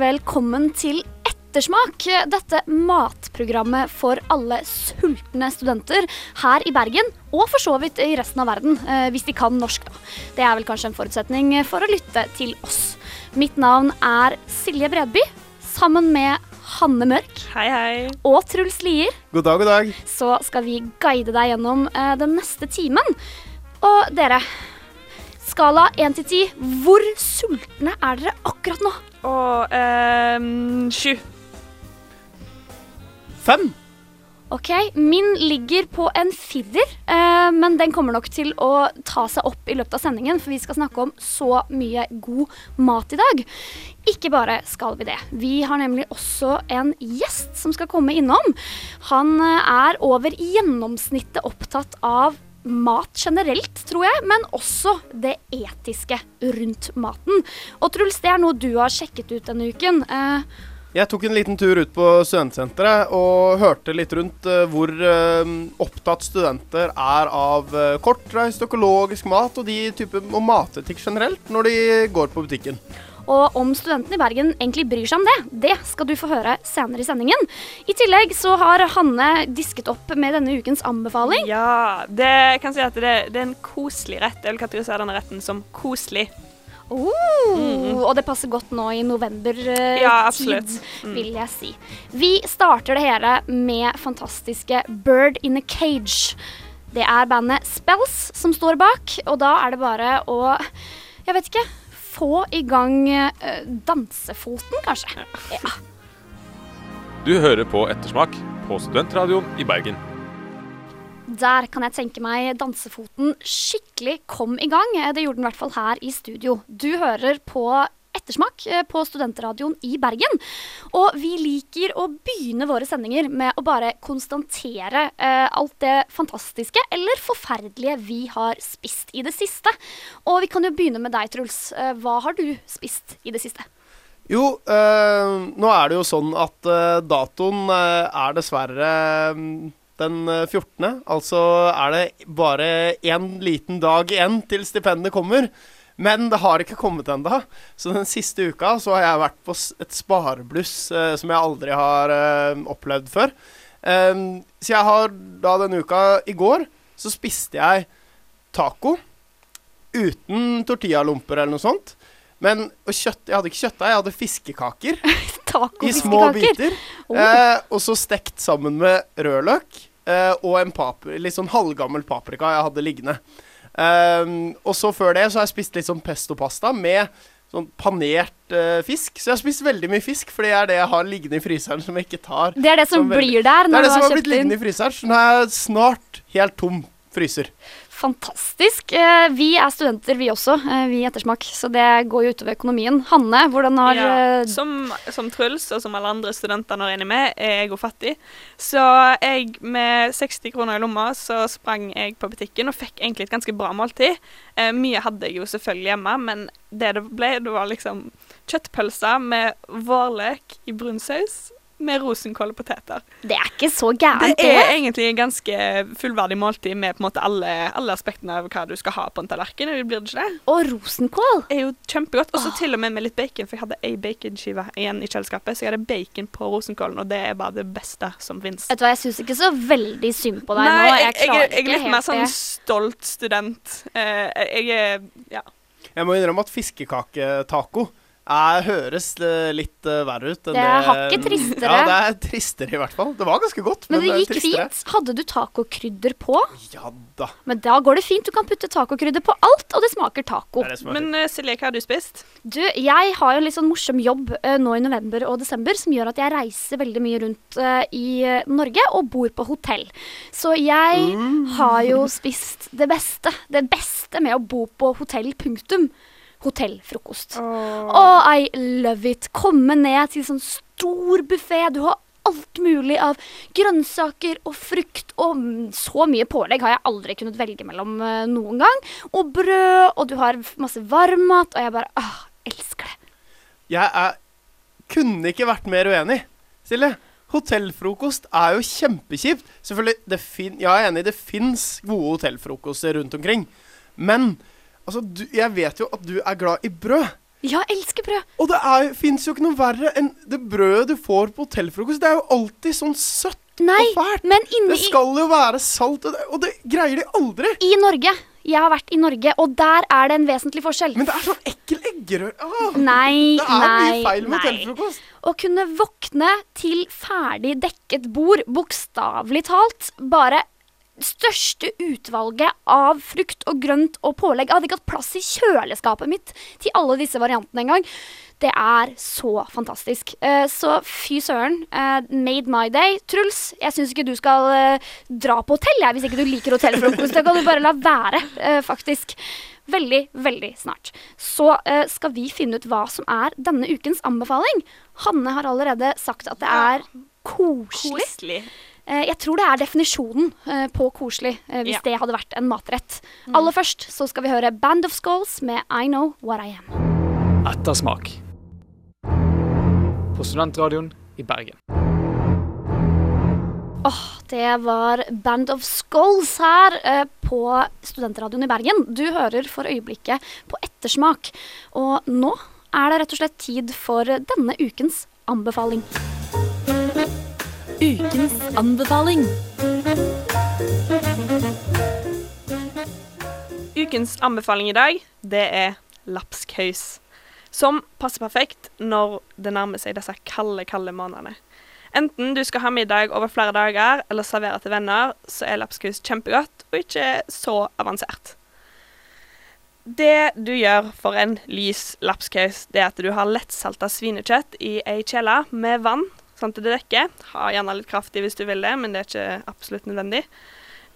velkommen til Ettersmak, dette matprogrammet for alle sultne studenter her i Bergen, og for så vidt i resten av verden, eh, hvis de kan norsk, da. Det er vel kanskje en forutsetning for å lytte til oss. Mitt navn er Silje Bredby, sammen med Hanne Mørk Hei, hei. og Truls Lier. God dag, god dag. Så skal vi guide deg gjennom eh, den neste timen. Og dere, skala 1 til 10, hvor sultne er dere akkurat nå? Og ehm, sju. Fem. Ok, Min ligger på en firer, eh, men den kommer nok til å ta seg opp i løpet av sendingen, for vi skal snakke om så mye god mat i dag. Ikke bare skal vi det. Vi har nemlig også en gjest som skal komme innom. Han eh, er over gjennomsnittet opptatt av mat generelt, tror jeg, men også det etiske rundt maten. Og Truls, det er noe du har sjekket ut denne uken. Eh, Jeg tok en liten tur ut på studentsenteret og hørte litt rundt eh, hvor eh, opptatt studenter er av uh, kortreist økologisk mat og de type og matetikk generelt når de går på butikken. Og om studentene i Bergen egentlig bryr seg om det, det skal du få høre senere i sendingen. I tillegg så har Hanne disket opp med denne ukens anbefaling. Ja, det kan si at det, det er en koselig rett. Jeg vil kategorisere denne retten som koselig. Oh, Og det passer godt nå i november-tid, Mm. Ja, absolutt. Mm. vil jeg si. Vi starter det hele med fantastiske Bird in a Cage. Det er bandet Spells som står bak, og da er det bare å Jeg vet ikke. Få i gang eh, dansefoten, kanskje. Ja. Du hører på Ettersmak på Studentradioen i Bergen. Der kan jeg tenke meg dansefoten skikkelig kom i gang. Eh, Det gjorde den i hvert fall her i studio. Du hører på Ettersmak eh, på Studentradioen i Bergen. Og vi liker å begynne våre sendinger med å bare konstatere eh, alt det fantastiske eller forferdelige vi har spist i det siste. Og vi kan jo begynne med deg, Truls. Eh, hva har du spist i det siste? Jo, eh, nå er det jo sånn at eh, datoen eh, er dessverre mm, den eh, 14. Altså er det bare én liten dag igjen til stipendet kommer. Men det har ikke kommet ennå. Så den siste uka så har jeg vært på et sparebluss eh, som jeg aldri har eh, opplevd før. Eh, så jeg har da denne uka I går så spiste jeg taco uten tortillalomper eller noe sånt. Men kjøtt, jeg hadde ikke kjøttdeig, jeg hadde fiskekaker i små biter. Oh. Eh, og så stekt sammen med rødløk eh, og en papri, litt sånn halvgammel paprika jeg hadde liggende. Ehm, og så før det så har jeg spist litt sånn pesto-pasta med sånn panert uh, fisk. Så jeg har spist veldig mye fisk, for det er det jeg har liggende i fryseren som jeg ikke tar. Det er det som Som blir der Det er det som har blitt liggende i fryseren, så nå er jeg snart helt tom fryser. Fantastisk. Eh, vi er studenter, vi også, eh, vi i Ettersmak, så det går jo utover økonomien. Hanne, hvordan har Ja, eh, som, som Truls og som alle andre studenter når regner med, er jeg jo fattig. Så jeg med 60 kroner i lomma så sprang jeg på butikken og fikk egentlig et ganske bra måltid. Eh, mye hadde jeg jo selvfølgelig hjemme, men det det ble, det var liksom kjøttpølser med vårløk i brun saus med rosenkål og poteter. Det er ikke så gærent, Det er egentlig en ganske fullverdig måltid med på en måte alle, alle aspektene av hva du skal ha på en tallerken. Blir det ikke det? Og rosenkål. er jo kjempegodt. Og så til og med med litt bacon, for jeg hadde ei baconskive igjen i kjøleskapet. Så jeg hadde bacon på rosenkålen, og det er bare det beste som fins. Vet du hva, Jeg syns ikke så veldig synd på deg Nei, nå. jeg, Jeg jeg, jeg er litt mer sånn stolt student. Uh, jeg er Ja. Jeg må innrømme at fiskekaketaco er, høres eh, litt eh, verre ut. enn Det er hakket tristere. Ja, det er tristere i hvert fall. Det var ganske godt, Men men, det gikk tristere. fint. Hadde du tacokrydder på? Ja da. Men da går det fint. Du kan putte tacokrydder på alt, og det smaker taco. Det det Men uh, Silje, hva har du spist? Du, jeg har jo en litt sånn morsom jobb uh, nå i november og desember som gjør at jeg reiser veldig mye rundt uh, i eh, Norge og bor på hotell. Så jeg Mm. har jo spist det beste. Det beste med å bo på hotell, punktum. Hotellfrokost. Åh. Oh, I love it. Komme ned til sånn stor buffé. Du har alt mulig av grønnsaker og frukt og så mye pålegg har jeg aldri kunnet velge mellom eh, noen gang. Og brød, og du har masse varmmat, og jeg bare åh, elsker det. Jeg er, kunne ikke vært mer uenig. Silje, hotellfrokost er jo kjempekjipt. Selvfølgelig, det fin, jeg er enig, det fins gode hotellfrokoster rundt omkring. Men altså, du, jeg vet jo at du er glad i brød. Ja, jeg elsker brød. Og det fins jo ikke noe verre enn det brødet du får på hotellfrokost. Det er jo alltid sånn søtt Nei, og fælt. men inni, Det skal jo være salt, og det, og det greier de aldri. i Norge Jeg har vært i Norge, og der er det en vesentlig forskjell. Men det er sånn ekkel eggerør. Ah, Nei, det er nei, mye feil med hotellfrokost. Å kunne våkne til ferdig dekket bord, bokstavelig talt, bare største utvalget av frukt og grønt og pålegg. Jeg hadde ikke hatt plass i kjøleskapet mitt til alle disse variantene engang. Det er så fantastisk. Eh, så fy søren. eh, made my day. Truls, jeg syns ikke du skal eh, dra på hotell jeg, hvis ikke du liker hotellfrokost. Da kan du bare la være, faktisk. Veldig, veldig snart. Så skal vi finne ut hva som er denne ukens anbefaling. Hanne har allerede sagt at det er koselig. Koselig. Eh, jeg tror det er definisjonen eh, på koselig, eh, hvis Ja. det hadde vært en matrett. Aller først så skal vi høre Band of Skulls med I Know What I Am. Ettersmak. På Studentradioen i Bergen. Åh, Det var Band of Skulls her eh, på Studentradioen i Bergen. Du hører for øyeblikket på ettersmak. Og nå er det rett og slett tid for denne ukens anbefaling. Ukens anbefaling. Ukens anbefaling i dag, det er lapskaus. Som passer perfekt når det nærmer seg disse kalde, kalde månedene. Enten du skal ha middag over flere dager eller servere til venner, så er lapskaus kjempegodt og ikke så avansert. Det du gjør for en lys lapskaus, det er at du har lettsalta svinekjøtt i ei kjele med vann, sånn at det dekker. Ha gjerne litt kraftig hvis du vil det, men det er ikke absolutt nødvendig.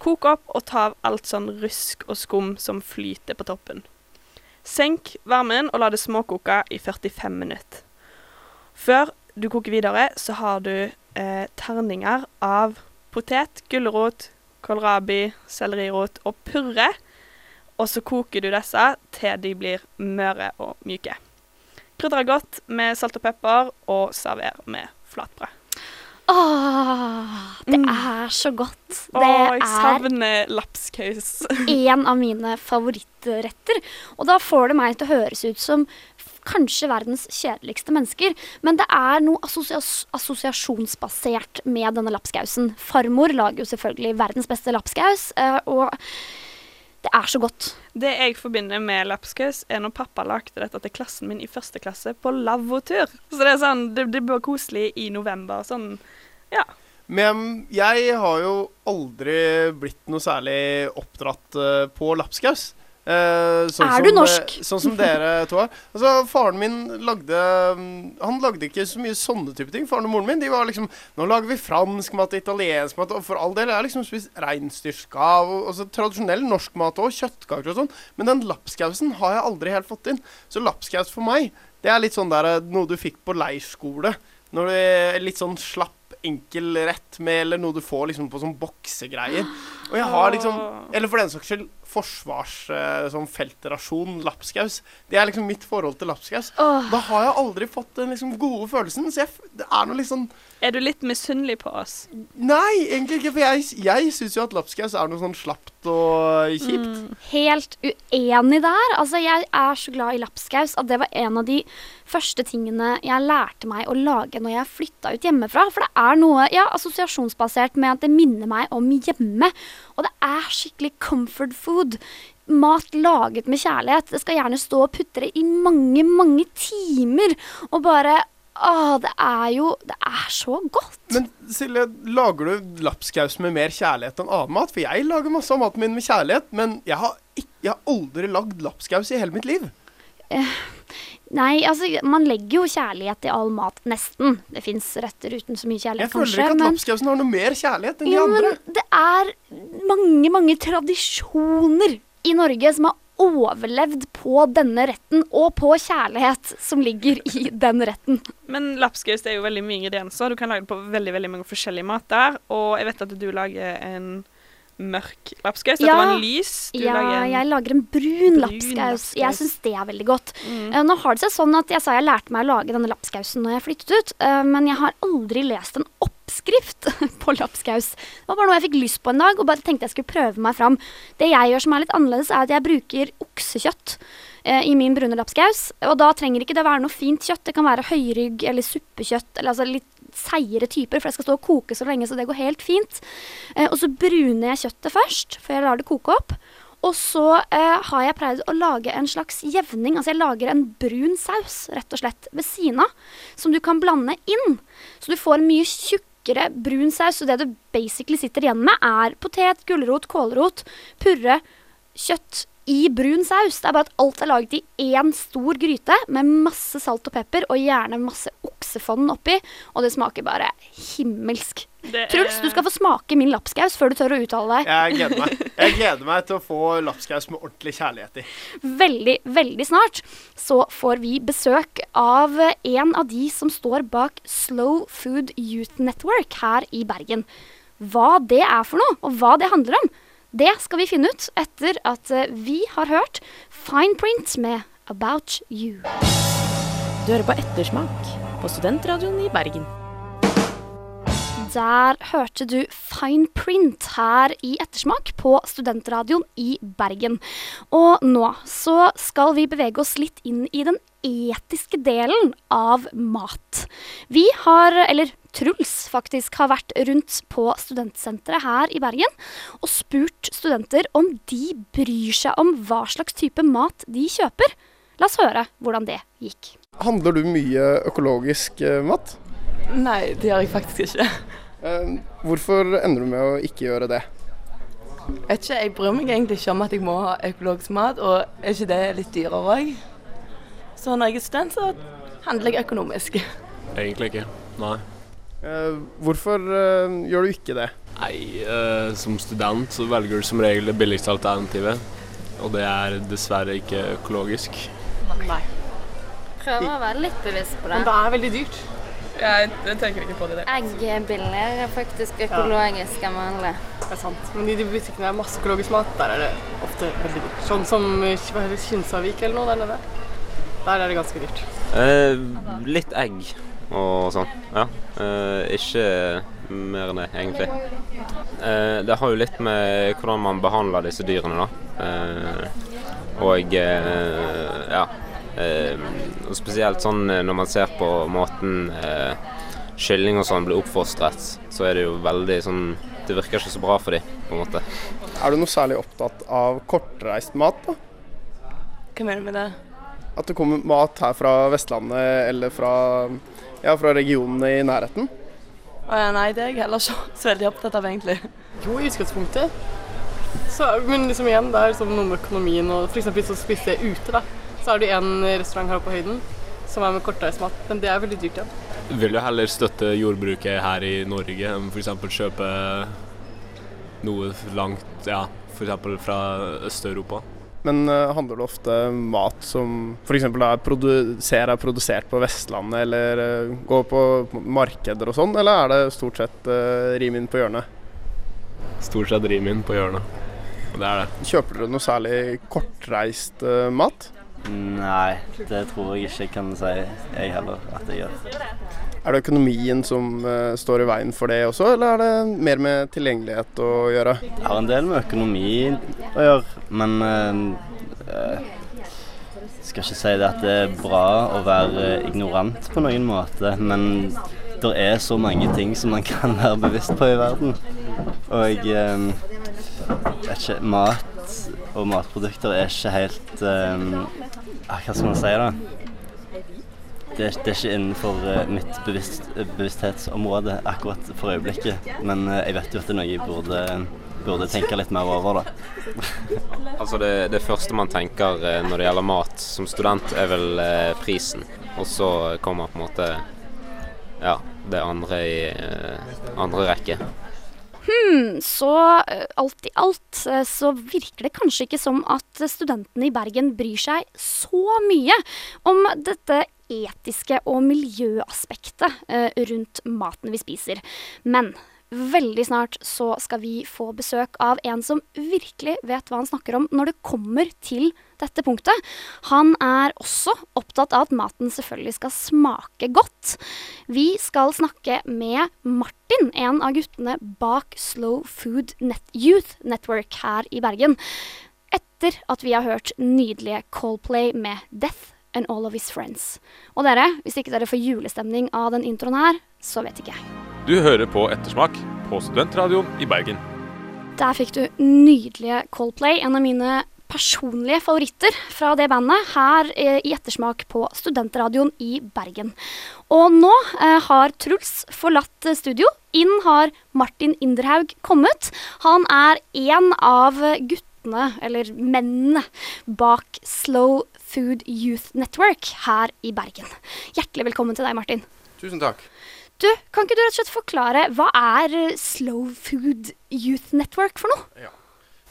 Kok opp og ta av alt sånn rusk og skum som flyter på toppen. Senk varmen og la det småkoke i 45 minutter. Før du koker videre, så har du eh, terninger av potet, gulrot, kålrabi, sellerirot og purre. Og så koker du disse til de blir møre og myke. Krydder godt med salt og pepper, og server med flatbrød. Åh, det Mm. er så godt. Å, Det jeg er savner lapskaus. en av mine favorittretter. Og da får det meg til å høres ut som kanskje verdens kjedeligste mennesker. Men det er noe assosias assosiasjonsbasert med denne lapskausen. Farmor lager jo selvfølgelig verdens beste lapskaus, eh, og det er så godt. Det jeg forbinder med lapskaus, er når pappa lagde dette til klassen min i første klasse på lavvotur. Så det er sånn, det, det blir koselig i november. Sånn, ja. Men jeg har jo aldri blitt noe særlig oppdratt eh, på lapskaus. Eh, sånn Er du som, norsk? eh, sånn som dere to er. Altså, faren min lagde mm, Han lagde ikke så mye sånne type ting. Faren og moren min de var liksom Nå lager vi fransk mat, italiensk mat, og for all del. Jeg har liksom spist reinsdyrskav og altså, tradisjonell norsk mat òg. Kjøttkaker og sånn. Men den lapskausen har jeg aldri helt fått inn. Så lapskaus for meg, det er litt sånn der eh, noe du fikk på leirskole. Når du er litt sånn slapp, enkel rett med, eller noe du får liksom på sånn boksegreier. Og jeg har liksom Eller for den saks skyld forsvars... eh, sånn feltrasjon lapskaus. Det er liksom mitt forhold til lapskaus. Åh, Da har jeg aldri fått den liksom gode følelsen. Så jeg, det er noe sånn Er du litt misunnelig på oss? Nei, egentlig ikke. For jeg, jeg syns jo at lapskaus er noe sånn slapt og kjipt. helt uenig der. Altså, jeg er så glad i lapskaus at det var en av de første tingene jeg lærte meg å lage når jeg flytta ut hjemmefra. For det er noe ja, assosiasjonsbasert med at det minner meg om hjemme. Og det er skikkelig comfort food. Mat laget med kjærlighet. Det skal gjerne stå og putre i mange, mange timer. Og bare Å, det er jo Det er så godt. Men Silje, lager du lapskaus med mer kjærlighet enn annen mat? For jeg lager masse av maten min med kjærlighet, men jeg har, ikke, jeg har aldri lagd lapskaus i hele mitt liv. Nei, altså, man legger jo kjærlighet i all mat. Nesten. Det fins retter uten så mye kjærlighet, kanskje. Jeg føler kanskje. ikke at Men, lapskausen har noe mer kjærlighet enn de jo, andre. men det er mange, mange tradisjoner i Norge som har overlevd på denne retten og på kjærlighet som ligger i den retten. Men lapskaus er jo veldig mye ingredienser. Du kan lage det på veldig veldig mange forskjellige mater. Og jeg vet at du lager en mørk lapskaus. Dette Ja. var en lys. Du Ja, lager en jeg lager en brun, brun lapskaus. lapskaus. Jeg syns det er veldig godt. mm. Eh, nå har det seg sånn at jeg sa jeg lærte meg å lage denne lapskausen når jeg flyttet ut, eh, men jeg har aldri lest en oppskrift på lapskaus. Det var bare noe jeg fikk lyst på en dag, og bare tenkte jeg skulle prøve meg fram. Det jeg gjør som er litt annerledes, er at jeg bruker oksekjøtt eh, i min brune lapskaus. Og da trenger ikke det være noe fint kjøtt. Det kan være høyrygg eller suppekjøtt, eller altså litt seigere typer, for det skal stå og koke så lenge, så det går helt fint. Eh, og så bruner jeg kjøttet først, før jeg lar det koke opp. Og så eh, har jeg pleid å lage en slags jevning. Altså jeg lager en brun saus, rett og slett, ved siden av. Som du kan blande inn. Så du får en mye tjukkere brun saus. Og det du basically sitter igjen med, er potet, gulrot, kålrot, purre, kjøtt i brun saus. Det er bare at alt er laget i én stor gryte med masse salt og pepper, og gjerne masse oksefond oppi. Og det smaker bare himmelsk. Det Truls, er- du skal få smake min lapskaus før du tør å uttale deg. Jeg gleder meg. Jeg gleder meg til å få lapskaus med ordentlig kjærlighet i. veldig, veldig snart så får vi besøk av en av de som står bak Slow Food Youth Network her i Bergen. Hva det er for noe, og hva det handler om, det skal vi finne ut etter at eh, vi har hørt Fine Print med About You. Du hører på Ettersmak på Studentradioen i Bergen. Der hørte du Fine Print her i Ettersmak på Studentradioen i Bergen. Og nå så skal vi bevege oss litt inn i den etiske delen av mat. Vi har, eller Truls faktisk, har vært rundt på studentsenteret her i Bergen og spurt studenter om de bryr seg om hva slags type mat de kjøper. La oss høre hvordan det gikk. Handler du mye økologisk eh, mat? Nei, det gjør jeg faktisk ikke. Eh, hvorfor ender du med å ikke gjøre det? Vet ikke, Jeg bryr meg egentlig ikke om at jeg må ha økologisk mat, og er ikke det litt dyrere òg? Så når jeg er student, så handler jeg økonomisk. Egentlig ikke. Nei. Eh, hvorfor eh, gjør du ikke det? Nei, eh, som student så velger du som regel det billigste alternativet. Og det er dessverre ikke økologisk. Nei. Prøver å være litt bevisst på det. Men det er veldig dyrt. Jeg, jeg tenker ikke på det. der. Egg er billigere faktisk økologisk enn vanlig. Det er sant. Men i de butikkene er masse økologisk mat, der er det ofte veldig dyrt. Sånn som Kinsarvik eller noe der nede. Der er det ganske dyrt. Eh, litt egg og sånn, ja. Eh, ikke mer enn det, egentlig. Eh, det har jo litt med hvordan man behandler disse dyrene, da. Eh, og eh, ja. Og spesielt sånn eh, når man ser på måten eh, kylling og sånn blir oppfostret, så er det jo veldig sånn Det virker ikke så bra for dem, på en måte. Er du noe særlig opptatt av kortreist mat? da? Hva mener du med det? At det kommer mat her fra Vestlandet eller fra, ja, fra regionene i nærheten? Å ja, nei, det er jeg heller ikke så veldig opptatt av, egentlig. Jo, i utgangspunktet. Så, men liksom igjen, det er liksom noe med økonomien og f.eks. hvis du spiser ute, da. Så har du en restaurant her oppe på høyden som er med kortreist mat, men det er veldig dyrt igjen. Vil du heller støtte jordbruket her i Norge enn f.eks. kjøpe noe langt, ja, f.eks. fra Øst-Europa? Men eh, handler det ofte mat som f.eks. er produ ser er produsert på Vestlandet, eller eh, går på markeder og sånn, eller er det stort sett uh, rim inn på hjørnet? Stort sett Rimin på hjørnet. Og det er det. Kjøper dere noe særlig kortreist eh, mat? Nei, det tror jeg ikke jeg kan si jeg heller at jeg gjør. Er det økonomien som uh, står i veien for det også, eller er det mer med tilgjengelighet å gjøre? Det har en del med økonomi å gjøre, men uh, uh, skal ikke si det at det er bra å være ignorant på noen måte, men det er så mange ting som man kan være bevisst på i verden. Og eh, vet ikke, mat og matprodukter er ikke helt eh, ah, Hva skal man si, da? Det er, det er ikke innenfor eh, mitt bevisst, bevissthetsområde akkurat for øyeblikket. Men eh, jeg vet jo at det er noe jeg burde, burde tenke litt mer over, da. Altså det, det første man tenker eh, når det gjelder mat som student, er vel prisen. Og så kommer på en måte ja, det andre i andre rekke. Hmm, så eh, alt i alt eh, så virker det kanskje ikke som at studentene i Bergen bryr seg så mye om dette etiske og miljøaspektet eh, rundt maten vi spiser. Men veldig snart så skal vi få besøk av en som virkelig vet hva han snakker om når det kommer til dette punktet. Han er også opptatt av at maten selvfølgelig skal smake godt. Vi skal snakke med Martin, en av guttene bak Slow Food Net Youth Network her i Bergen. Etter at vi har hørt nydelige Coldplay med Death and All of His Friends. Og dere, hvis ikke dere får julestemning av den introen her, så vet ikke jeg. Du hører på Ettersmak på Studentradioen i Bergen. Der fikk du nydelige Coldplay, en av mine personlige favoritter fra det bandet, her eh, i Ettersmak på Studentradioen i Bergen. Og nå eh, har Truls forlatt studio. Inn har Martin Inderhaug kommet. Han er en av guttene, eller mennene, bak Slow Food Youth Network her i Bergen. Hjertelig velkommen til deg, Martin. Tusen takk. Du, Kan ikke du rett og slett forklare hva er eh, Slow Food Youth Network for noe? Ja,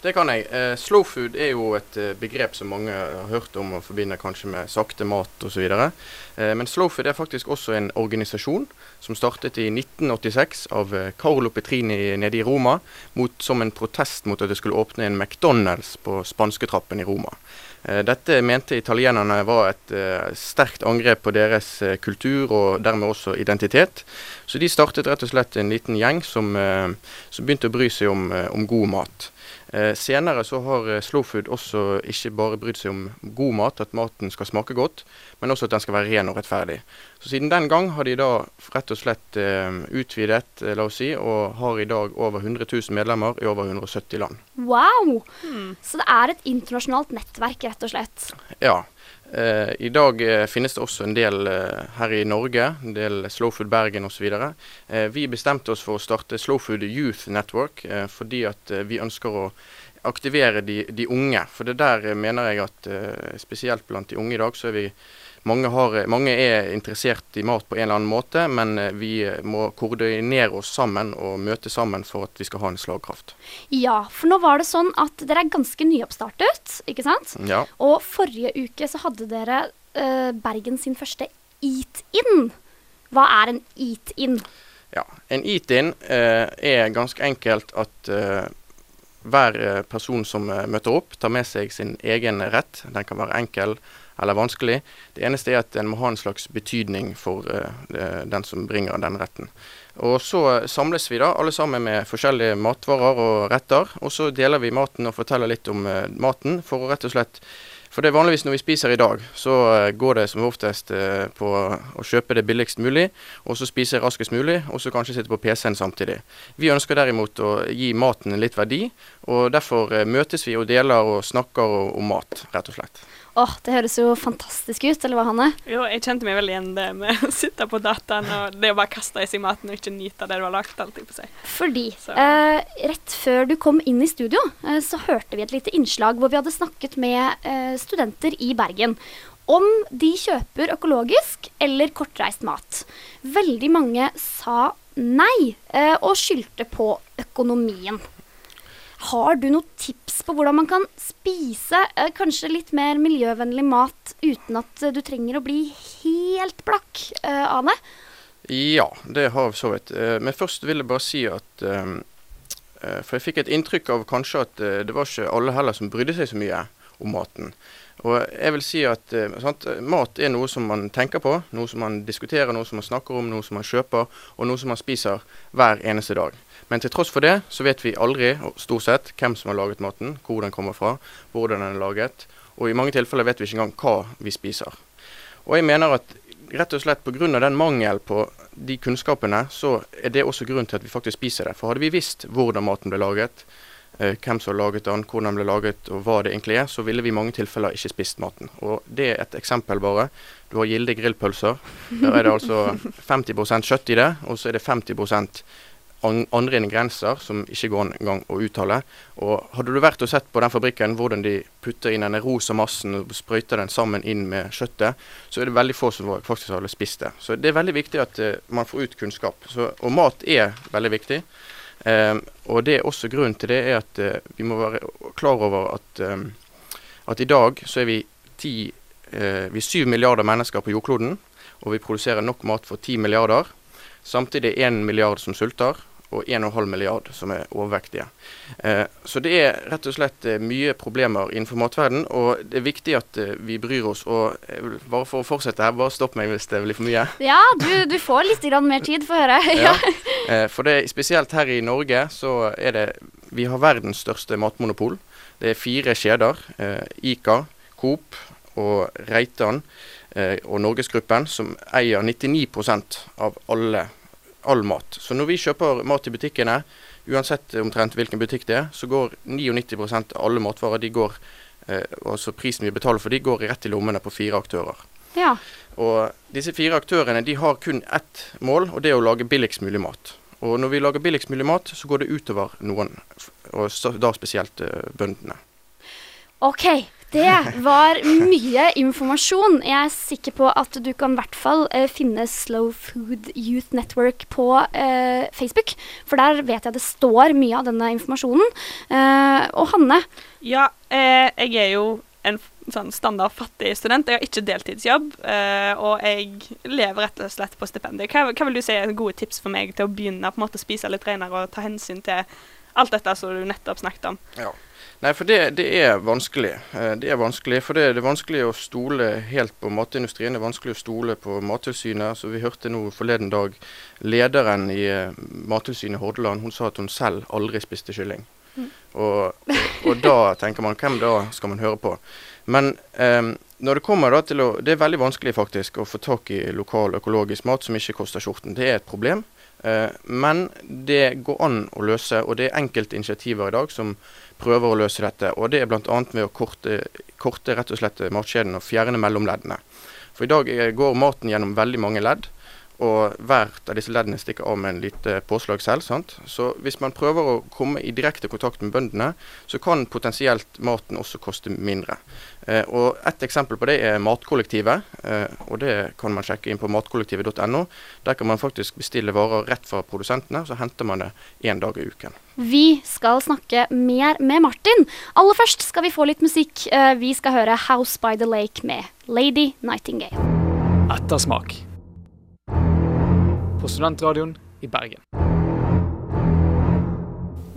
Det kan jeg. Eh, slow food er jo et eh, begrep som mange har hørt om og forbinder kanskje med sakte mat osv. Eh, men slow food er faktisk også en organisasjon som startet i 1986 av eh, Carlo Petrini nede i Roma, mot, som en protest mot at det skulle åpne en McDonald's på spansketrappen i Roma. Eh, dette mente italienerne var et uh, sterkt angrep på deres uh, kultur og dermed også identitet. Så de startet rett og slett en liten gjeng som, som begynte å bry seg om, om god mat. Eh, senere så har eh, Slowfood også ikke bare brydd seg om god mat, at maten skal smake godt, men også at den skal være ren og rettferdig. Så Siden den gang har de da rett og slett eh, utvidet, eh, la oss si, og har i dag over 100 000 medlemmer i over 170 land. Wow! Hmm. Så det er et internasjonalt nettverk, rett og slett? Ja. Eh, I dag eh, finnes det også en del eh, her i Norge, en del Slowfood Bergen osv. Eh, vi bestemte oss for å starte Slowfood Youth Network eh, fordi at eh, vi ønsker å aktivere de, de, unge. For det der mener jeg at spesielt blant de unge i dag, så er vi mange, har, mange, er interessert i mat på en eller annen måte, men eh, vi må koordinere oss sammen og møte sammen for at vi skal ha en slagkraft. Ja, for nå var det sånn at dere er ganske nyoppstartet, ikke sant? Ja. Og forrige uke så hadde dere uh, Bergen sin første Eat-in. Hva er en Eat-in? Ja, En Eat-in uh, er ganske enkelt at uh, hver person som møter opp, tar med seg sin egen rett. Den kan være enkel eller vanskelig. Det eneste er at den må ha en slags betydning for uh, den som bringer den retten. Og Så samles vi da alle sammen med forskjellige matvarer og retter. Og så deler vi maten og forteller litt om uh, maten, for å rett og slett for det er vanligvis når vi spiser i dag, så går det som oftest på å kjøpe det billigst mulig, og så spise raskest mulig, og så kanskje sitte på PC-en samtidig. Vi ønsker derimot å gi maten litt verdi, og derfor møtes vi og deler og snakker om mat, rett og slett. Åh, oh, Det høres jo fantastisk ut, eller hva, Hanne? Jo, jeg kjente meg veldig igjen det med å sitte på dataen og det å bare kaste i seg maten og ikke nyte det du har lagt. alltid på seg. Fordi eh, rett før du kom inn i studio, eh, så hørte vi et lite innslag hvor vi hadde snakket med eh, studenter i Bergen om de kjøper økologisk eller kortreist mat. Veldig mange sa nei, eh, og skyldte på økonomien. Har du noen tips på hvordan man kan spise eh, kanskje litt mer miljøvennlig mat uten at eh, du trenger å bli helt blakk eh, av det? Ja, det har jeg så vidt. Eh, men først vil jeg bare si at eh, eh, For jeg fikk et inntrykk av kanskje at det var ikke alle heller som brydde seg så mye om maten. Og jeg vil si at sant, Mat er noe som man tenker på, noe som man diskuterer, noe som man snakker om, noe som man kjøper, og noe som man spiser hver eneste dag. Men til tross for det, så vet vi aldri stort sett hvem som har laget maten, hvor den kommer fra, hvordan den er laget. Og i mange tilfeller vet vi ikke engang hva vi spiser. Og jeg mener at rett og slett pga. den mangel på de kunnskapene, så er det også grunnen til at vi faktisk spiser det. For hadde vi visst hvordan maten ble laget, eh, hvem som har laget den, hvordan den ble laget og hva det egentlig er, så ville vi i mange tilfeller ikke spist maten. Og det er et eksempel bare. Du har Gilde grillpølser. Der er det altså 50% kjøtt i det, og så er det 50 andre ingredienser som ikke går engang å uttale. Og Hadde du vært og sett på den fabrikken hvordan de putter inn denne rosa massen og sprøyter den sammen inn med kjøttet, så er det veldig få som faktisk hadde spist det. Så det er veldig viktig at uh, man får ut kunnskap. Så, og mat er veldig viktig. Eh, og det er også grunnen til det er at uh, vi må være klar over at, eh, at i dag så er vi, ti, eh, vi er syv milliarder mennesker på jordkloden, og vi produserer nok mat for ti milliarder. Samtidig er én milliard som sulter, og 1,5 milliard som er overvektige. Eh, så det er rett og slett eh, mye problemer innenfor matverden, og det er viktig at eh, vi bryr oss. Og bare for å fortsette her, bare stopp meg hvis det blir for mye. Ja, du, du får litt mer tid, få høre. Ja. For det, spesielt her i Norge så er det Vi har verdens største matmonopol. Det er fire kjeder. Ica, Coop og Reitan og Norgesgruppen som eier 99% av alle, all mat. Så når vi kjøper mat i butikkene, uansett omtrent hvilken butikk det er, så går 99% av alle matvarer de går, eh, altså prisen vi betaler for de, går rett i lommene på fire aktører. Ja. Og disse fire aktørene de har kun ett mål, og det er å lage billigst mulig mat. Og når vi lager billigst mulig mat, så går det utover noen, og da spesielt eh, bøndene. OK. Det var mye informasjon. Jeg er sikker på at du kan i hvert fall eh, finne Slow Food Youth Network på eh, Facebook. For der vet jeg det står mye av denne informasjonen. Eh, og Hanne, Ja, eh, jeg er jo en sånn standard fattig student. Jeg har ikke deltidsjobb, eh, og jeg lever rett og slett på stipendet. Hva, hva vil du si er gode tips for meg til å begynne på en måte å spise litt renere og ta hensyn til alt dette som du nettopp snakket om? Ja. Nei, for det, det er vanskelig. Eh, Det er vanskelig, for det, det er vanskelig å stole helt på matindustrien. Det er vanskelig å stole på Mattilsynet. Så Vi hørte nå forleden dag lederen i eh, Mattilsynet Hordaland. Hun sa at hun selv aldri spiste kylling. Mm. Og, og da tenker man hvem da skal man høre på? Men um, når det kommer da til å Det er veldig vanskelig faktisk å få tak i lokal økologisk mat som ikke koster skjorten. Det er et problem. Eh, men det går an å løse, og det er enkelte initiativer i dag som prøver å løse dette. Og det er bl.a. ved å korte, korte rett og slett matkjeden og fjerne mellomleddene. For i dag eh, går maten gjennom veldig mange ledd, og hvert av disse leddene stikker av med en lite påslag selv. sant? Så hvis man prøver å komme i direkte kontakt med bøndene, så kan potensielt maten også koste mindre. Eh, og Et eksempel på det er Matkollektivet. Eh, og Det kan man sjekke inn på matkollektivet.no. Der kan man faktisk bestille varer rett fra produsentene, så henter man det én dag i uken. vi skal snakke mer med Martin. Aller først skal vi få litt musikk. Eh, vi skal høre House by the Lake med Lady Nightingale. Ettersmak. På Studentradioen i Bergen.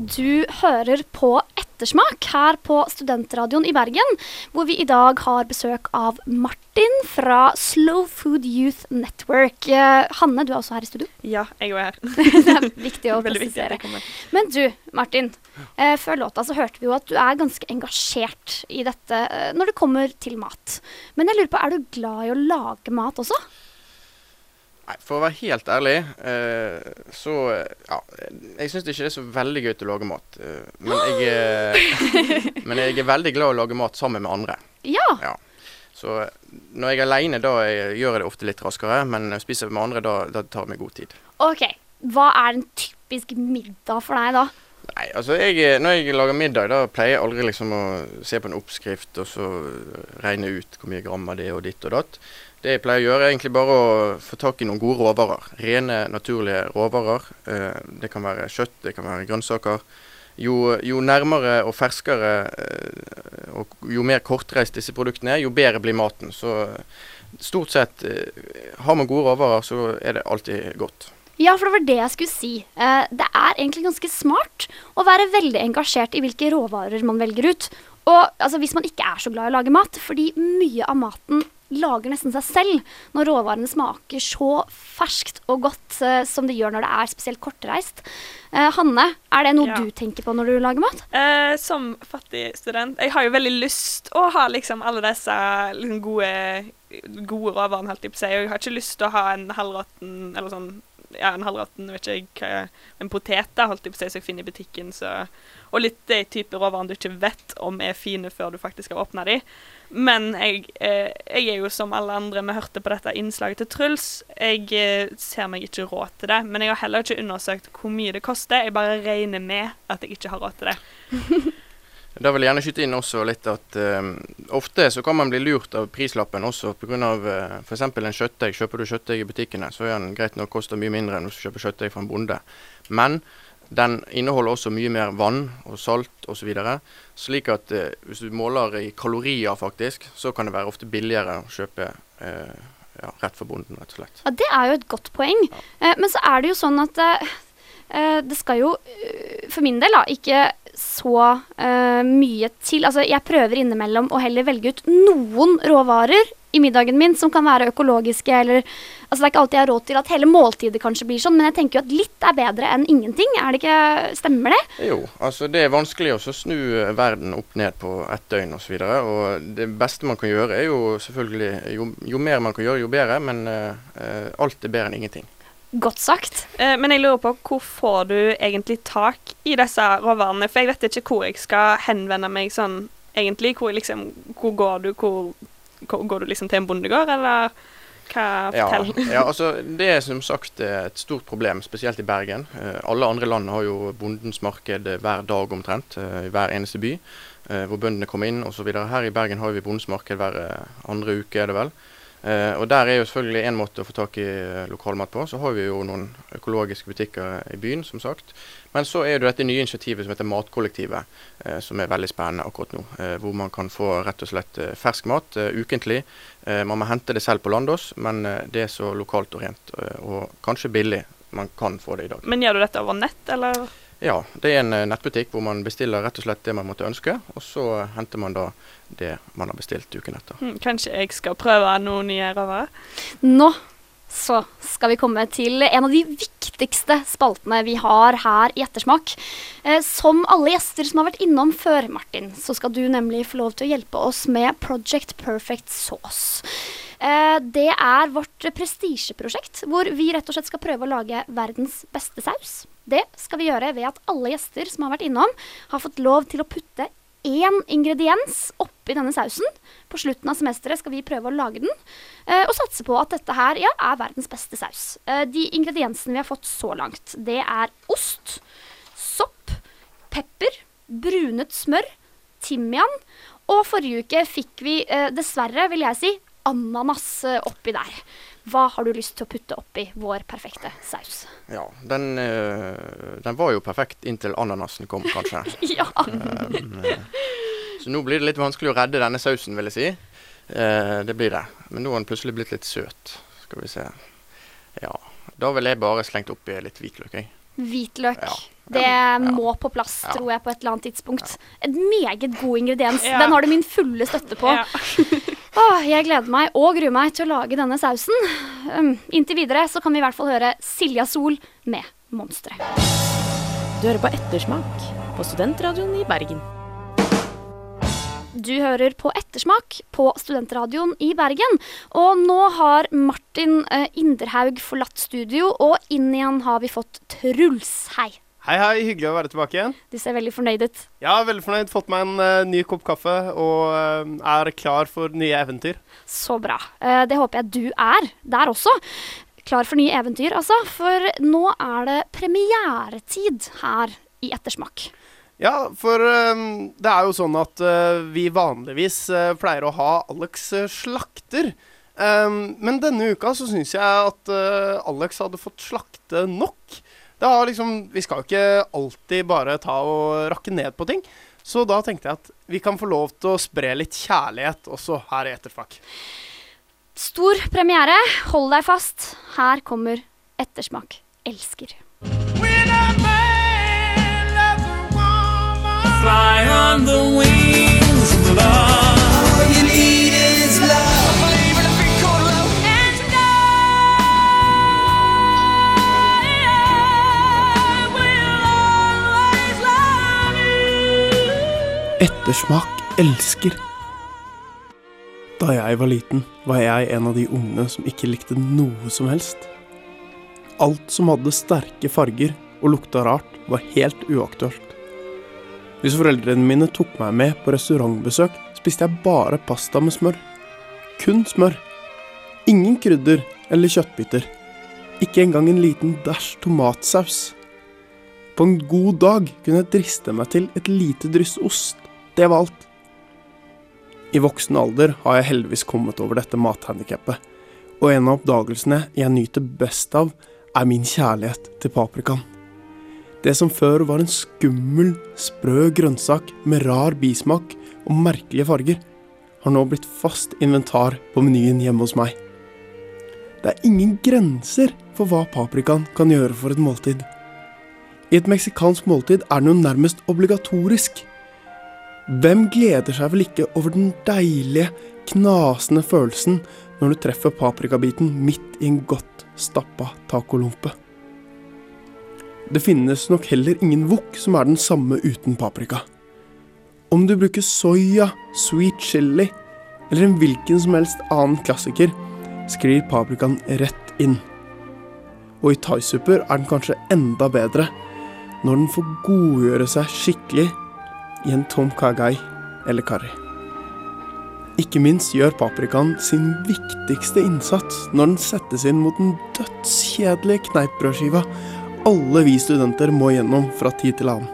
Du hører på Ettersmak her på Studentradioen i Bergen, hvor vi i dag har besøk av Martin fra Slow Food Youth Network. Eh, Hanne, du er også her i studio. Ja, jeg er her. det er viktig å presisere. Men du, Martin. Eh, før låta så hørte vi jo at du er ganske engasjert i dette eh, når det kommer til mat. Men jeg lurer på, er du glad i å lage mat også? Nei, For å være helt ærlig, uh, så ja, Jeg syns ikke det er så veldig gøy til å lage mat. Uh, men, jeg, uh, men jeg er veldig glad i å lage mat sammen med andre. Ja. ja. Så når jeg er aleine, da jeg, gjør jeg det ofte litt raskere. Men når jeg spiser med andre, da, da tar det meg god tid. OK. Hva er en typisk middag for deg da? Nei, altså jeg, Når jeg lager middag, da pleier jeg aldri liksom å se på en oppskrift og så regne ut hvor mye gram av det og ditt og datt. Det jeg pleier å gjøre, er egentlig bare å få tak i noen gode råvarer. Rene, naturlige råvarer. Eh, det kan være kjøtt, det kan være grønnsaker. Jo, jo nærmere og ferskere eh, og jo mer kortreist disse produktene er, jo bedre blir maten. Så eh, stort sett har man gode råvarer, så er det alltid godt. Ja, for det var det jeg skulle si. Det er egentlig ganske smart å være veldig engasjert i hvilke råvarer man velger ut. Og altså, hvis man ikke er så glad i å lage mat, fordi mye av maten lager nesten seg selv når råvarene smaker så ferskt og godt uh, som det gjør når det er spesielt kortreist. Uh, Hanne, er det noe Ja. du tenker på når du lager mat? Uh, som fattig student Jeg har jo veldig lyst å ha liksom alle disse liksom, gode, gode råvarene, holdt jeg på å si. Og jeg har ikke lyst til å ha en halvråtten eller sånn ja, en halvråtten, vet ikke jeg En potet, da, holdt jeg på å si, som jeg finner i butikken. Så, og litt de type råvarene du ikke vet om er fine før du faktisk har åpna de. Men jeg, eh, jeg er jo som alle andre, vi hørte på dette innslaget til Truls. Jeg eh, ser meg ikke råd til det, men jeg har heller ikke undersøkt hvor mye det koster. Jeg bare regner med at jeg ikke har råd til det. Da vil jeg gjerne skyte inn også litt at eh, ofte så kan man bli lurt av prislappen også pga. Uh, f.eks. en kjøttdeig. Kjøper du kjøttdeig i butikkene, så er den greit nok koster mye mindre enn hvis du kjøper kjøttdeig fra en bonde. Men den inneholder også mye mer vann og salt osv. Slik at eh, hvis du måler i kalorier, faktisk, så kan det være ofte billigere å kjøpe eh, ja, rett for bonden, rett og slett. Ja, Det er jo et godt poeng. Eh, men så er det jo sånn at eh, det skal jo, eh, for min del, da, ikke så eh, mye til. Altså, jeg prøver innimellom å heller velge ut noen råvarer i middagen min som kan være økologiske, eller Altså, det er ikke alltid jeg har råd til at hele måltidet kanskje blir sånn, men jeg tenker jo at litt er bedre enn ingenting. Er det ikke Stemmer det? Jo, altså det er vanskelig å snu eh, verden opp ned på ett døgn osv. Og, så og det beste man kan gjøre, er jo selvfølgelig Jo, jo mer man kan gjøre, jo bedre, men eh, alt er bedre enn ingenting. Godt sagt. Eh, men jeg lurer på, hvor får du egentlig tak i disse råvarene? For jeg vet ikke hvor jeg skal henvende meg sånn egentlig. Hvor, liksom, hvor går du? Hvor, hvor, går du liksom til en bondegård, eller hva fortell? Ja, ja, altså det er som sagt et stort problem, spesielt i Bergen. Eh, alle andre land har jo bondens marked hver dag omtrent, eh, i hver eneste by. Eh, hvor bøndene kommer inn osv. Her i Bergen har vi bondens marked hver andre uke, er det vel. Uh, og Der er jo selvfølgelig én måte å få tak i uh, lokalmat på. Så har vi jo noen økologiske butikker i byen, som sagt. Men så er det dette nye initiativet som heter Matkollektivet, uh, som er veldig spennende akkurat nå. hvor man kan få rett og slett fersk mat ukentlig. man må hente det selv på Landås, men det er så lokalt og rent, og kanskje billig man kan få det i dag. Men gjør du dette over nett, eller? Ja, det er en eh, nettbutikk hvor man bestiller rett og slett det man måtte ønske, og så henter man da det man har bestilt uken etter. Hmm, kanskje jeg skal prøve noe nye råvarer? Nå så skal vi komme til en av de viktigste spaltene vi har her i Ettersmak. Eh, som alle gjester som har vært innom før, Martin, så skal du nemlig få lov til å hjelpe oss med Project Perfect Sauce. Eh, det er vårt prestisjeprosjekt hvor vi rett og slett skal prøve å lage verdens beste saus. Det skal vi gjøre ved at alle gjester som har vært innom, har fått lov til å putte én ingrediens oppi denne sausen. På slutten av semesteret skal vi prøve å lage den, eh, og satse på at dette her ja, er verdens beste saus. Eh, de ingrediensene vi har fått så langt, det er ost, sopp, pepper, brunet smør, timian, og forrige uke fikk vi eh, dessverre, vil jeg si, ananas oppi der. Hva har du lyst til å putte oppi vår perfekte saus? Ja, den, øh, den var jo perfekt inntil ananasen kom, kanskje. ja. Um, så nå blir det litt vanskelig å redde denne sausen, vil jeg si. Uh, det blir det. Men nå har den plutselig blitt litt søt. Skal vi se. Ja. Da ville jeg bare slengt oppi litt hvitløk, jeg. Hvitløk. Ja. Det må på plass, ja. tror jeg, på et eller annet tidspunkt. En meget god ingrediens. Den har du min fulle støtte på. Åh, jeg gleder meg og gruer meg til å lage denne sausen. Um, inntil videre så kan vi i hvert fall høre Silja Sol med 'Monstre'. Du hører på Ettersmak på Studentradioen i Bergen. Du hører på Ettersmak på Studentradioen i Bergen. Og nå har Martin uh, Inderhaug forlatt studio, og inn igjen har vi fått Truls. Hei. Hei, hei. Hyggelig å være tilbake igjen. Du ser veldig fornøyd ut. Ja, veldig fornøyd. Fått meg en uh, ny kopp kaffe og uh, er klar for nye eventyr. Så bra. Uh, det håper jeg du er der også. Klar for nye eventyr, altså. For nå er det premieretid her i Ettersmak. Ja, for det er jo sånn at vi vanligvis pleier å ha Alex slakter. Men denne uka så syns jeg at Alex hadde fått slakte nok. Det har liksom Vi skal jo ikke alltid bare ta og rakke ned på ting. Så da tenkte jeg at vi kan få lov til å spre litt kjærlighet også her i etterfak Stor premiere. Hold deg fast. Her kommer Ettersmak elsker. Fly on the wings of love. Ettersmak elsker. Da jeg var liten, var jeg en av de ungene som ikke likte noe som helst. Alt som hadde sterke farger og lukta rart, var helt uaktuelt. Hvis foreldrene mine tok meg med på restaurantbesøk, spiste jeg bare pasta med smør. Kun smør. Ingen krydder eller kjøttbiter. Ikke engang en liten dæsj tomatsaus. På en god dag kunne jeg driste meg til et lite dryss ost det var alt. I voksen alder har jeg heldigvis kommet over dette mathandikappet, og en av oppdagelsene jeg nyter best av, er min kjærlighet til paprikaen. Det som før var en skummel, sprø grønnsak med rar bismak og merkelige farger, har nå blitt fast inventar på menyen hjemme hos meg. Det er ingen grenser for hva paprikaen kan gjøre for et måltid. I et meksikansk måltid er den jo nærmest obligatorisk. Hvem gleder seg vel ikke over den deilige, knasende følelsen når du treffer paprikabiten midt i en godt stappa tacolompe? Det finnes nok heller ingen wok som er den samme uten paprika. Om du bruker soya, sweet chili eller en hvilken som helst annen klassiker, sklir paprikaen rett inn. Og i thaisupper er den kanskje enda bedre når den får godgjøre seg skikkelig i en tom kagai eller karri. Ikke minst gjør paprikaen sin viktigste innsats når den settes inn mot den dødskjedelige kneippbrødskiva alle vi studenter må gjennom fra tid til annen.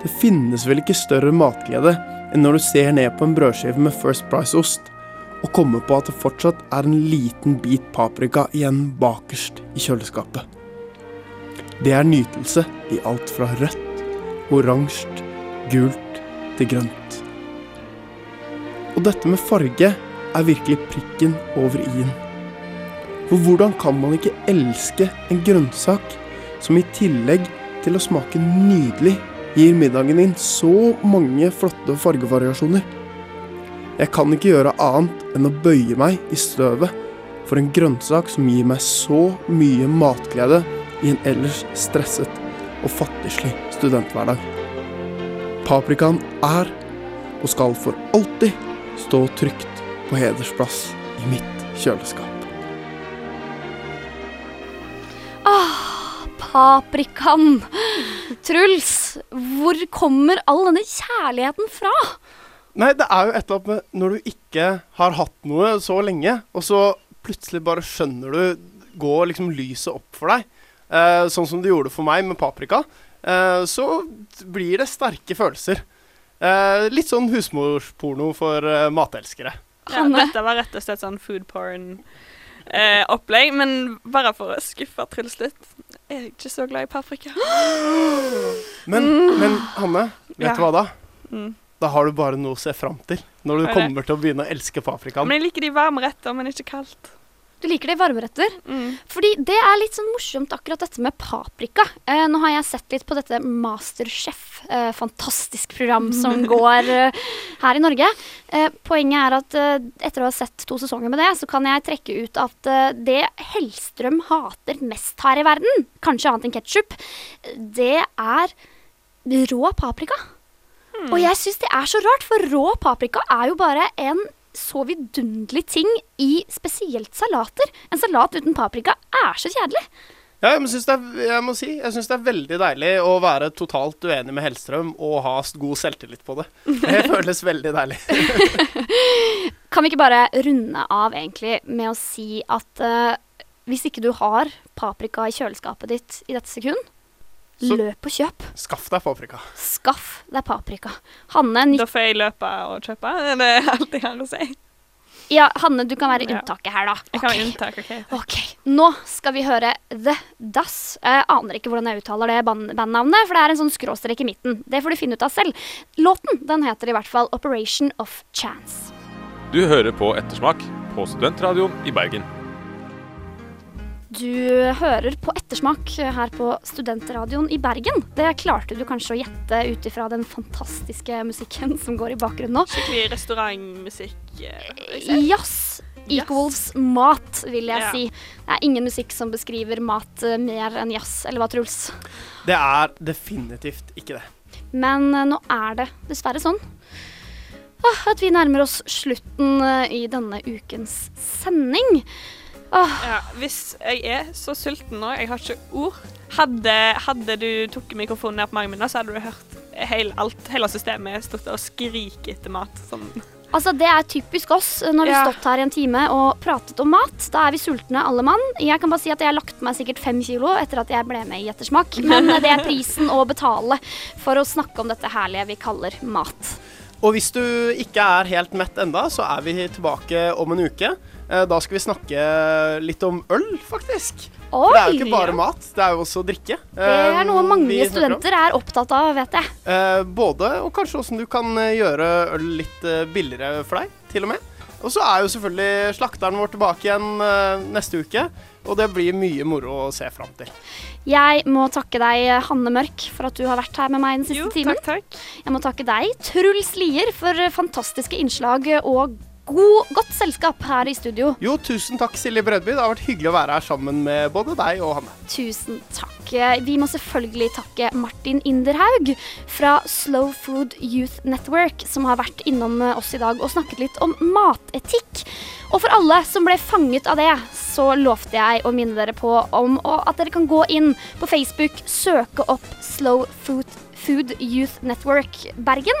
Det finnes vel ikke større matglede enn når du ser ned på en brødskive med First Price-ost og kommer på at det fortsatt er en liten bit paprika igjen bakerst i kjøleskapet. Det er nytelse i alt fra rødt, oransje, gult til grønt. Og dette med farge er virkelig prikken over i-en. For hvordan kan man ikke elske en grønnsak som i tillegg til å smake nydelig, gir middagen din så mange flotte fargevariasjoner? Jeg kan ikke gjøre annet enn å bøye meg i støvet for en grønnsak som gir meg så mye matglede i en ellers stresset og fattigslig studenthverdag. Paprikaen er, og skal for alltid, stå trygt på hedersplass i mitt kjøleskap. Ah, paprikaen. Truls, hvor kommer all denne kjærligheten fra? Nei, det er jo et eller annet med når du ikke har hatt noe så lenge, og så plutselig bare skjønner du Går liksom lyset opp for deg, eh, sånn som det gjorde for meg med paprika, så blir det sterke følelser. Eh, litt sånn husmorsporno for eh, matelskere. Ja, dette var rett og slett sånn food porn-opplegg, men bare for å skuffe Truls litt. Jeg er ikke så glad i paprika. Men, men Hanne, vet Ja. du hva da? Mm. Da har du bare noe å se fram til når du er kommer til å begynne å elske paprikaen. Men jeg liker de varme retter, men ikke kaldt. Du liker det i varmeretter? Mm. Fordi det er litt sånn morsomt akkurat dette med paprika. Eh, nå har jeg sett litt på dette Masterchef, eh, fantastisk program som går eh, her i Norge. Eh, poenget er at eh, etter å ha sett to sesonger med det, så kan jeg trekke ut at eh, det Hellstrøm hater mest her i verden, kanskje annet enn ketsjup, det er rå paprika. Og jeg syns det er så rart, for rå paprika er jo bare en så vidunderlige ting i spesielt salater. En salat uten paprika er så kjedelig. Ja, jeg, er, jeg må si, jeg syns det er veldig deilig å være totalt uenig med Hellstrøm og ha god selvtillit på det. Det føles veldig deilig. Kan vi ikke bare runde av egentlig med å si at uh, hvis ikke du har paprika i kjøleskapet ditt i dette sekund, Så- løp og kjøp. Skaff deg paprika. Skaff deg paprika. Hanne, Da får jeg løpe og kjøpe. Det er alt jeg har å si. ja, Hanne, du kan være Ja. unntaket her, da. Jeg kan være unntak, OK? Ok, Nå skal vi høre The Das. Jeg aner ikke hvordan jeg uttaler det bandnavnet, for det er en sånn skråstrek i midten. Det får du finne ut av selv. Låten den heter i hvert fall Operation of Chance. Du hører på Ettersmak på Studentradioen i Bergen. Du hører på Ettersmak her på Studentradioen i Bergen. Det klarte du kanskje å gjette ut ifra den fantastiske musikken som går i bakgrunnen nå. Skikkelig restaurantmusikk. eh. Jazz equals mat, vil jeg Ja. si. Det er ingen musikk som beskriver mat eh, mer enn jazz, eller hva, Truls? Det er definitivt ikke det. Men eh, nå er det dessverre sånn ah, at vi nærmer oss slutten i denne ukens sending. Ah, Ja, hvis jeg er så sulten nå, jeg har ikke ord Hadde, hadde du tatt mikrofonen ned på magen min, så hadde du hørt hele, alt, hele systemet stått og skrike etter mat. Sånn. altså, det er typisk oss eh, når vi har Ja. stått her i en time og pratet om mat. Da er vi sultne alle mann. Jeg kan bare si at jeg har lagt på meg sikkert fem kilo etter at jeg ble med i Ettersmak. Men eh, det er prisen å betale for å snakke om dette herlige vi kaller mat. Og hvis du ikke er helt mett enda, så er vi tilbake om en uke. Eh, Da skal vi snakke litt om øl, faktisk. Oi! For det er jo ikke bare mat, det er jo også drikke. Det er noe mange studenter er opptatt av, vet jeg. Eh, både, og kanskje hvordan du kan eh, gjøre øl litt eh, billigere for deg, til og med. Og så er jo selvfølgelig slakteren vår tilbake igjen eh, neste uke, og det blir mye moro å se fram til. Jeg må takke deg, Hanne Mørk, for at du har vært her med meg den siste Jo, timen. takk, takk. Jeg må takke deg, Truls Lier, for fantastiske innslag og god, godt selskap her i studio. Jo, tusen takk, Silje Brødby. Det har vært hyggelig å være her sammen med både deg og Hanne. Tusen takk. Vi må selvfølgelig takke Martin Inderhaug fra Slow Food Youth Network, som har vært innom oss i dag og snakket litt om matetikk. Og for alle som ble fanget av det, så lovte jeg å minne dere på om at dere kan gå inn på Facebook, søke opp Slow Food, Food Youth Network Bergen,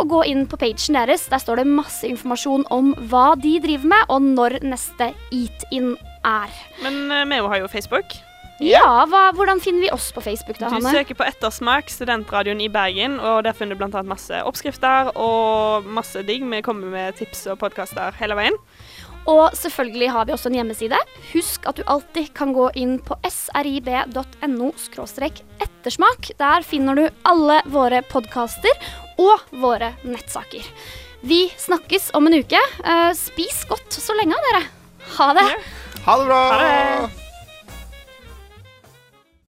og gå inn på pagen deres. Der står det masse informasjon om hva de driver med, og når neste Eat-in er. Men eh, vi har jo Facebook. Ja, hva, hvordan finner vi oss på Facebook da, Du søker på Ettersmak, studentradioen i Bergen, og der finner du annet masse oppskrifter og masse digg. Vi kommer med tips og podkaster hele veien. Og selvfølgelig har vi også en hjemmeside. Husk at du alltid kan gå inn på srib.no ettersmak. Der finner du alle våre podkaster og våre nettsaker. Vi snakkes om en uke. Eh, spis godt så lenge, dere. Ha det. Ha det bra! Ha det.